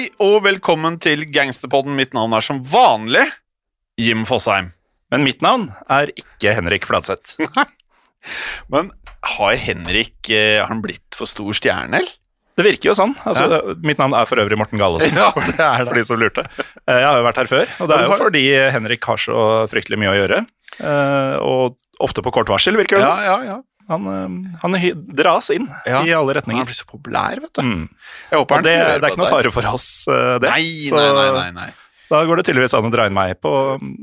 Hei og velkommen til Gangsterpodden. Mitt navn er som vanlig Jim Fosheim. Men mitt navn er ikke Henrik Fladseth. Men har Henrik eh, har han blitt for stor stjerne, eller? Det virker jo sånn. Altså, Mitt navn er for øvrig Morten Gallesen. Ja, det er det. For de som lurte. Eh, Jeg har jo vært her før, og det er jo fordi Henrik har så fryktelig mye å gjøre. Eh, Og ofte på kort varsel, virker det Ja, som. ja, ja. Han, eh, han dras inn Ja. i alle retninger. Han blir så populær, vet du. Mm. Jeg håper han det, det er ikke noe fare for oss, eh, det. Nei, Så nei, nei, nei, nei. da går det tydeligvis an å dra inn meg på,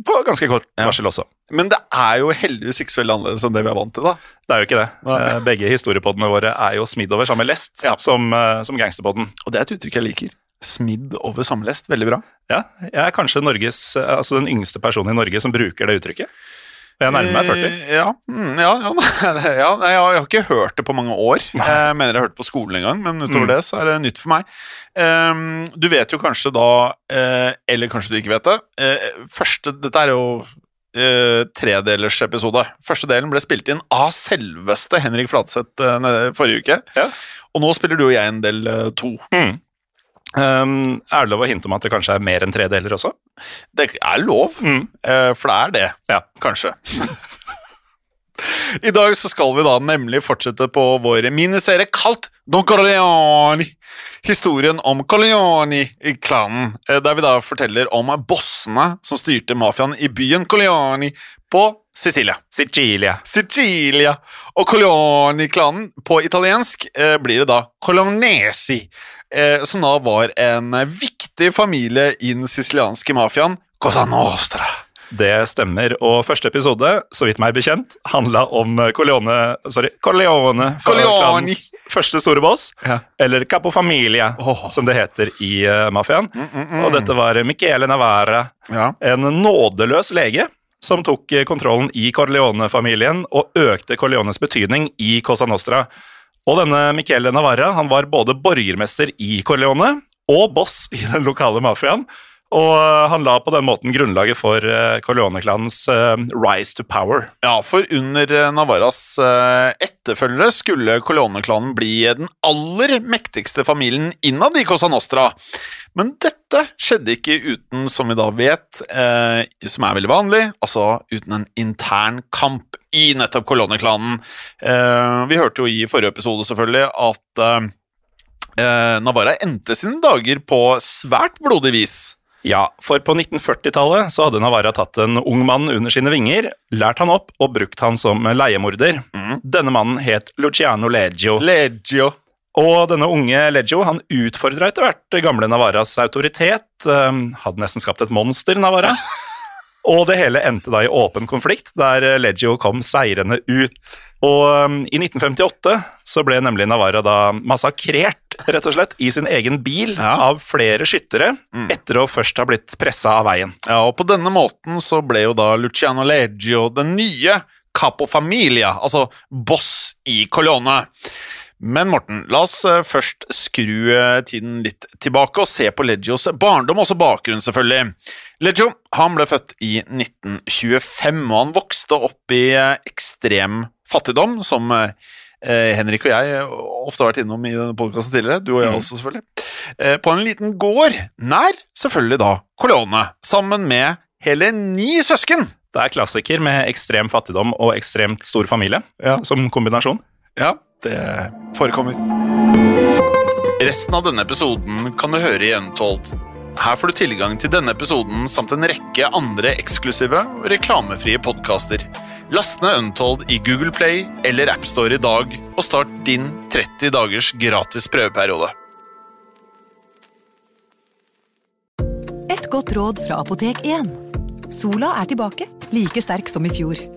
på ganske kort Ja. varsel også. Men det er jo heldigvis ikke så veldig annerledes enn det vi er vant til, da. Det er jo ikke det. Nei. Eh, Begge historiepodene våre er jo smidd over samme lest Ja. som, eh, som gangsterpodden. Og det er et uttrykk jeg liker. Smidd over samlest. Veldig bra. Ja, jeg er kanskje Norges, altså den yngste personen i Norge som bruker det uttrykket. Jeg nærmer meg 40. Eh, Ja, mm, ja, ja, ja jeg har ikke hørt det på mange år. Jeg mener jeg har hørt det på skolen en gang, men utover Mm. det så er det nytt for meg. Ehm, du vet jo kanskje da, eh, eller kanskje du ikke vet det eh, Første, Dette er jo tredelers episode. Første delen ble spilt inn av selveste Henrik Flatseth eh, forrige uke. Ja. Og nå spiller du og jeg en del eh, to. Mm. Um, er det lov å hinte om at det kanskje er mer enn tre deler også? Det er lov, Mm. uh, for det er det. Ja. Kanskje. I dag så skal vi da nemlig fortsette på vår miniserie kalt Don Corleone. Historien om Corleone-klanen, eh, der vi da forteller om bossene som styrte mafiaen i byen Corleone på Sicilia. Sicilia. Sicilia. Og Corleone-klanen på italiensk eh, blir det da Colonesi, eh, som da var en viktig familie i den sicilianske mafiaen Cosa Nostra. Det stemmer, og første episode, så vidt meg bekjent, handla om Corleone Sorry, Corleone, Corleone. klans første store boss, Ja. eller Capo Familia, oh. som det heter i uh, mafiaen. Og dette var Michele Navarra, Ja. en nådeløs lege som tok eh, kontrollen i Corleone-familien og økte Corleones betydning i Cosa Nostra. Og denne Michele Navarra han var både borgermester i Corleone og boss i den lokale mafiaen. Og eh, han la på den måten grunnlaget for eh, Corleone-klanens eh, rise to power. Ja, for under Navaras etterfølgere skulle Corleone-klanen bli den aller mektigste familien innad i Cosa Nostra. Men dette skjedde ikke uten, som vi da vet, eh, som er veldig vanlig, altså uten en intern kamp i nettopp Corleone-klanen. Eh, vi hørte jo i forrige episode selvfølgelig at eh, Navarra endte sine dager på svært blodig vis. Ja, for på 1940-tallet så hadde Navarra tatt en ung mann under sine vinger, lært han opp og brukt han som leiemorder. Denne mannen het Luciano Leggio. Leggio. Og denne unge Leggio han utfordra etter hvert gamle Navarras autoritet. eh, hadde nesten skapt et monster, Navarra. Og det hele endte da i åpen konflikt, der Leggio kom seirende ut. Og um, i 1958 så ble nemlig Navarra da massakrert, rett og slett, i sin egen bil av flere skyttere, etter å først ha blitt pressa av veien. Ja, og på denne måten så ble jo da Luciano Leggio den nye capo familia, altså boss i Colone. Men Morten, la oss eh, først skru eh, tiden litt tilbake og se på Leggios barndom, også bakgrunn selvfølgelig. Leggio han ble født i 1925, og han vokste opp i eh, ekstrem fattigdom, som Henrik og jeg ofte har vært innom i podkasten tidligere. Du og jeg Mm. også, selvfølgelig. På en liten gård nær selvfølgelig da Colone, sammen med hele ni søsken. Det er klassiker med ekstrem fattigdom og ekstremt stor familie Ja. som kombinasjon. Ja, det forekommer. Resten av denne episoden kan du høre i Untold. Her får du tilgang til denne episoden samt en rekke andre eksklusive og reklamefrie podkaster. Last ned Untold i Google Play eller AppStore i dag, og start din 30 dagers gratis prøveperiode. Et godt råd fra Apotek 1. Sola er tilbake, like sterk som i fjor.